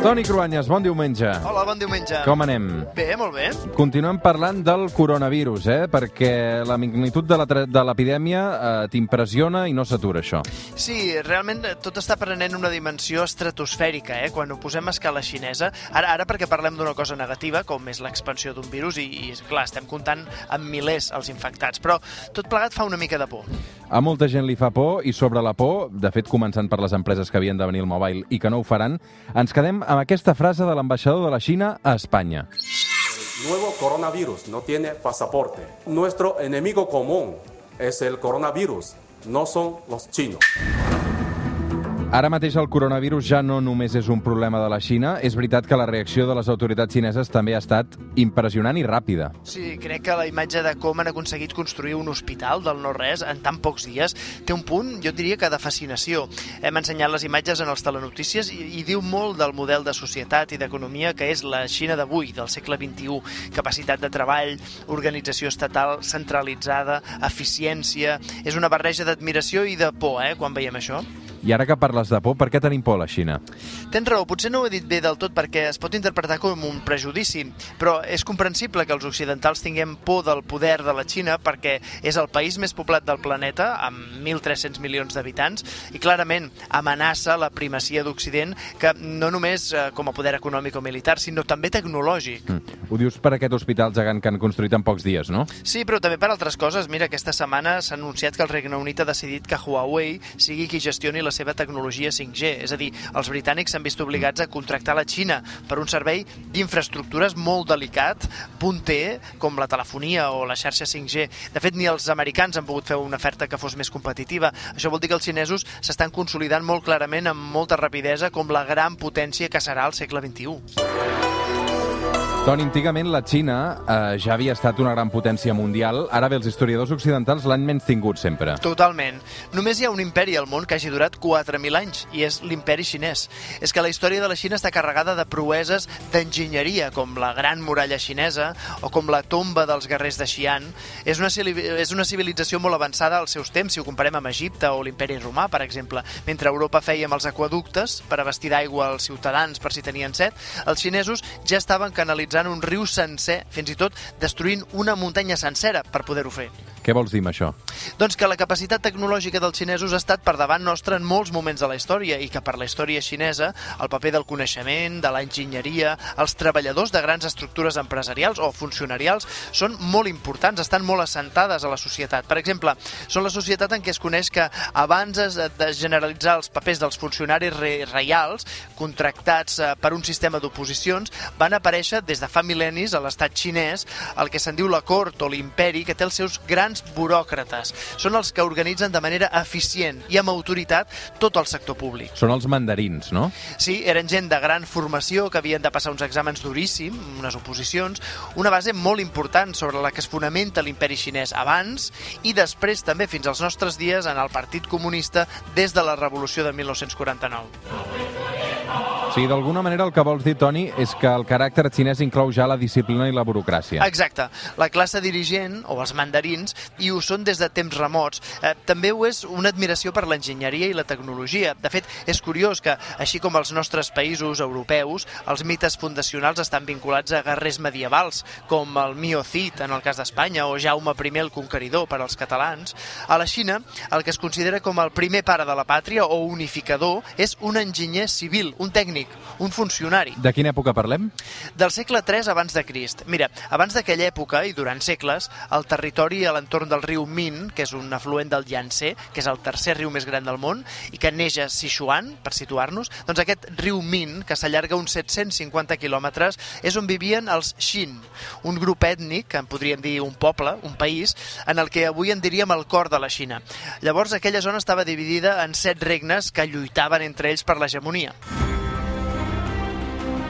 Toni Cruanyes, bon diumenge. Hola, bon diumenge. Com anem? Bé, molt bé. Continuem parlant del coronavirus, eh? perquè la magnitud de l'epidèmia eh, t'impressiona i no s'atura, això. Sí, realment eh, tot està prenent una dimensió estratosfèrica, eh? quan ho posem a escala xinesa. Ara, ara perquè parlem d'una cosa negativa, com és l'expansió d'un virus, i, i clar, estem comptant amb milers els infectats, però tot plegat fa una mica de por. A molta gent li fa por i sobre la por, de fet començant per les empreses que havien de venir al mobile i que no ho faran, ens quedem amb aquesta frase de l'ambaixador de la Xina a Espanya. nuevo coronavirus no tiene pasaporte. Nuestro enemigo común es el coronavirus, no son los chinos. Ara mateix el coronavirus ja no només és un problema de la Xina, és veritat que la reacció de les autoritats xineses també ha estat impressionant i ràpida. Sí, crec que la imatge de com han aconseguit construir un hospital del no-res en tan pocs dies té un punt, jo diria que de fascinació. Hem ensenyat les imatges en els telenotícies i, i diu molt del model de societat i d'economia que és la Xina d'avui, del segle XXI. Capacitat de treball, organització estatal centralitzada, eficiència... És una barreja d'admiració i de por, eh, quan veiem això. I ara que parles de por, per què tenim por a la Xina? Tens raó, potser no ho he dit bé del tot perquè es pot interpretar com un prejudici, però és comprensible que els occidentals tinguem por del poder de la Xina perquè és el país més poblat del planeta, amb 1.300 milions d'habitants, i clarament amenaça la primacia d'Occident, que no només eh, com a poder econòmic o militar, sinó també tecnològic. Mm. Ho dius per aquest hospital gegant que han construït en pocs dies, no? Sí, però també per altres coses. Mira, aquesta setmana s'ha anunciat que el Regne Unit ha decidit que Huawei sigui qui gestioni la seva tecnologia 5G. És a dir, els britànics s'han vist obligats a contractar la Xina per un servei d'infraestructures molt delicat, punter, com la telefonia o la xarxa 5G. De fet, ni els americans han pogut fer una oferta que fos més competitiva. Això vol dir que els xinesos s'estan consolidant molt clarament amb molta rapidesa com la gran potència que serà el segle XXI. Toni, antigament la Xina eh, ja havia estat una gran potència mundial, ara bé els historiadors occidentals l'han menys tingut sempre. Totalment. Només hi ha un imperi al món que hagi durat 4.000 anys, i és l'imperi xinès. És que la història de la Xina està carregada de proeses d'enginyeria, com la Gran Muralla Xinesa o com la tomba dels guerrers de Xi'an. És una, és una civilització molt avançada als seus temps, si ho comparem amb Egipte o l'imperi romà, per exemple. Mentre Europa fèiem els aquaductes per abastir d'aigua als ciutadans per si tenien set, els xinesos ja estaven canalitzant un riu sencer, fins i tot destruint una muntanya sencera per poder-ho fer. Què vols dir amb això? Doncs que la capacitat tecnològica dels xinesos ha estat per davant nostre en molts moments de la història i que per la història xinesa el paper del coneixement, de l'enginyeria, els treballadors de grans estructures empresarials o funcionarials són molt importants, estan molt assentades a la societat. Per exemple, són la societat en què es coneix que abans de generalitzar els papers dels funcionaris re reials contractats eh, per un sistema d'oposicions van aparèixer des de fa mil·lennis a l'estat xinès el que se'n diu la cort o l'imperi que té els seus grans buròcrates. Són els que organitzen de manera eficient i amb autoritat tot el sector públic. Són els mandarins, no? Sí, eren gent de gran formació que havien de passar uns exàmens duríssims, unes oposicions, una base molt important sobre la que es fonamenta l'imperi xinès abans i després també fins als nostres dies en el Partit Comunista des de la Revolució de 1949. O sigui, d'alguna manera el que vols dir, Toni, és que el caràcter xinès inclou ja la disciplina i la burocràcia. Exacte. La classe dirigent, o els mandarins, i ho són des de temps remots. Eh, també ho és una admiració per l'enginyeria i la tecnologia. De fet, és curiós que, així com els nostres països europeus, els mites fundacionals estan vinculats a guerrers medievals, com el Mio Cid, en el cas d'Espanya, o Jaume I el Conqueridor, per als catalans. A la Xina, el que es considera com el primer pare de la pàtria, o unificador, és un enginyer civil, un tècnic, un funcionari De quina època parlem? del segle III abans de Crist. Mira, abans d'aquella època i durant segles, el territori a l'entorn del riu Min, que és un afluent del Yangtze, que és el tercer riu més gran del món, i que neix a Sichuan, per situar-nos, doncs aquest riu Min, que s'allarga uns 750 quilòmetres, és on vivien els Xin, un grup ètnic, que en podríem dir un poble, un país, en el que avui en diríem el cor de la Xina. Llavors, aquella zona estava dividida en set regnes que lluitaven entre ells per l'hegemonia.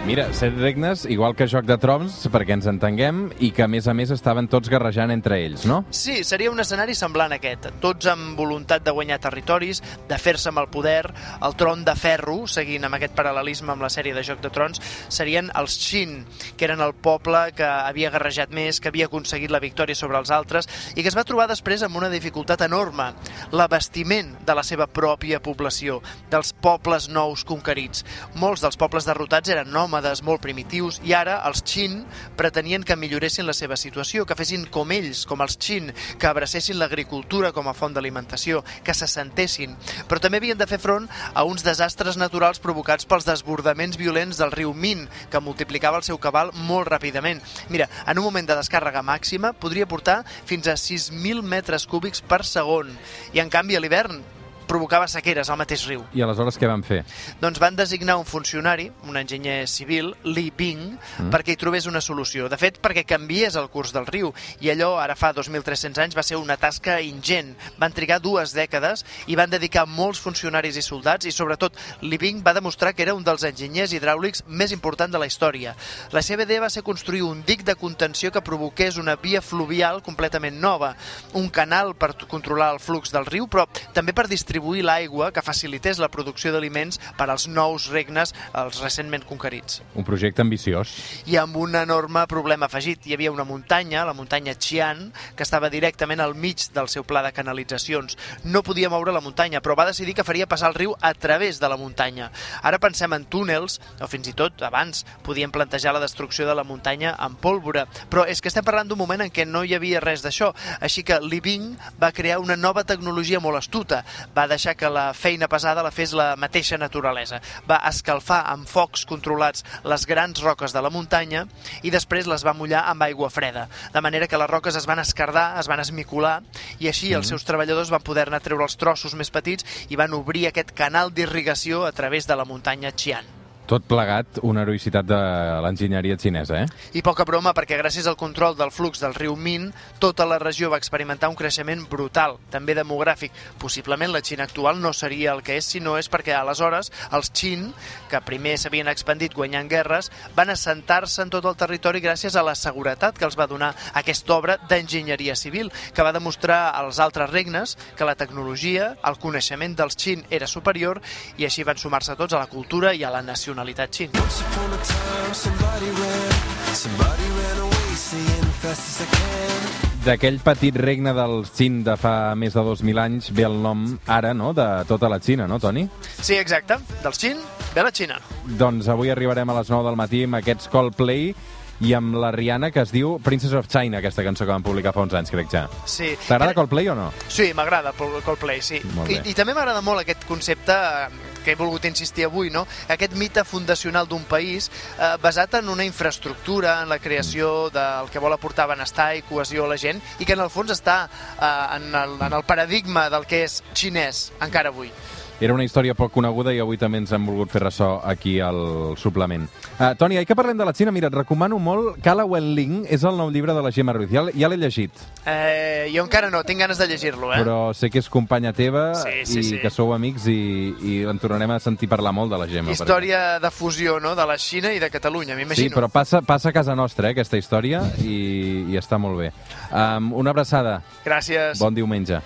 Mira, set regnes, igual que Joc de Trons, perquè ens entenguem, i que a més a més estaven tots guerrejant entre ells, no? Sí, seria un escenari semblant a aquest. Tots amb voluntat de guanyar territoris, de fer-se amb el poder. El tron de ferro, seguint amb aquest paral·lelisme amb la sèrie de Joc de Trons, serien els Shin, que eren el poble que havia guerrejat més, que havia aconseguit la victòria sobre els altres i que es va trobar després amb una dificultat enorme, l'abastiment de la seva pròpia població, dels pobles nous conquerits. Molts dels pobles derrotats eren nòmades molt primitius i ara els Qin pretenien que milloressin la seva situació, que fessin com ells, com els Qin, que abracessin l'agricultura com a font d'alimentació, que s'assentessin, però també havien de fer front a uns desastres naturals provocats pels desbordaments violents del riu Min, que multiplicava el seu cabal molt ràpidament. Mira, en un moment de descàrrega màxima podria portar fins a 6.000 metres cúbics per segon, i en canvi a l'hivern provocava sequeres al mateix riu. I aleshores què van fer? Doncs van designar un funcionari, un enginyer civil, Li Bing, mm. perquè hi trobés una solució. De fet, perquè canviés el curs del riu. I allò, ara fa 2.300 anys, va ser una tasca ingent. Van trigar dues dècades i van dedicar molts funcionaris i soldats i, sobretot, Li Bing va demostrar que era un dels enginyers hidràulics més importants de la història. La seva idea va ser construir un dic de contenció que provoqués una via fluvial completament nova, un canal per controlar el flux del riu, però també per distribuir distribuir l'aigua que facilités la producció d'aliments per als nous regnes, els recentment conquerits. Un projecte ambiciós. I amb un enorme problema afegit. Hi havia una muntanya, la muntanya Xian, que estava directament al mig del seu pla de canalitzacions. No podia moure la muntanya, però va decidir que faria passar el riu a través de la muntanya. Ara pensem en túnels, o fins i tot abans podíem plantejar la destrucció de la muntanya amb pólvora, però és que estem parlant d'un moment en què no hi havia res d'això, així que Li Bing va crear una nova tecnologia molt astuta. Va deixar que la feina pesada la fes la mateixa naturalesa. Va escalfar amb focs controlats les grans roques de la muntanya i després les va mullar amb aigua freda, de manera que les roques es van escardar, es van esmicular i així els seus treballadors van poder-ne treure els trossos més petits i van obrir aquest canal d'irrigació a través de la muntanya Xian. Tot plegat, una heroïcitat de l'enginyeria xinesa, eh? I poca broma, perquè gràcies al control del flux del riu Min, tota la regió va experimentar un creixement brutal, també demogràfic. Possiblement la Xina actual no seria el que és, si no és perquè aleshores els Xin, que primer s'havien expandit guanyant guerres, van assentar-se en tot el territori gràcies a la seguretat que els va donar aquesta obra d'enginyeria civil, que va demostrar als altres regnes que la tecnologia, el coneixement dels Xin era superior i així van sumar-se tots a la cultura i a la nacionalitat nacionalitat xin. D'aquell petit regne del Xin de fa més de 2.000 anys ve el nom ara, no?, de tota la Xina, no, Toni? Sí, exacte. Del Xin ve la Xina. Doncs avui arribarem a les 9 del matí amb aquests Coldplay i amb la Rihanna que es diu Princess of China, aquesta cançó que van publicar fa uns anys, crec ja. Sí. T'agrada Coldplay o no? Sí, m'agrada Coldplay, sí. I, I també m'agrada molt aquest concepte que he volgut insistir avui, no? aquest mite fundacional d'un país eh, basat en una infraestructura, en la creació del que vol aportar benestar i cohesió a la gent i que en el fons està eh, en, el, en el paradigma del que és xinès encara avui. Era una història poc coneguda i avui també ens hem volgut fer ressò aquí al suplement. Uh, Toni, ahir que parlem de la Xina, mira, et recomano molt Cala Ling, és el nou llibre de la Gemma Ruiz. Ja, ja l'he llegit. Eh, jo encara no, tinc ganes de llegir-lo, eh? Però sé que és companya teva sí, sí, i sí. que sou amics i, i en tornarem a sentir parlar molt de la Gemma. Història de fusió, no?, de la Xina i de Catalunya, m'imagino. Sí, però passa, passa a casa nostra, eh, aquesta història, i, i està molt bé. Um, una abraçada. Gràcies. Bon diumenge.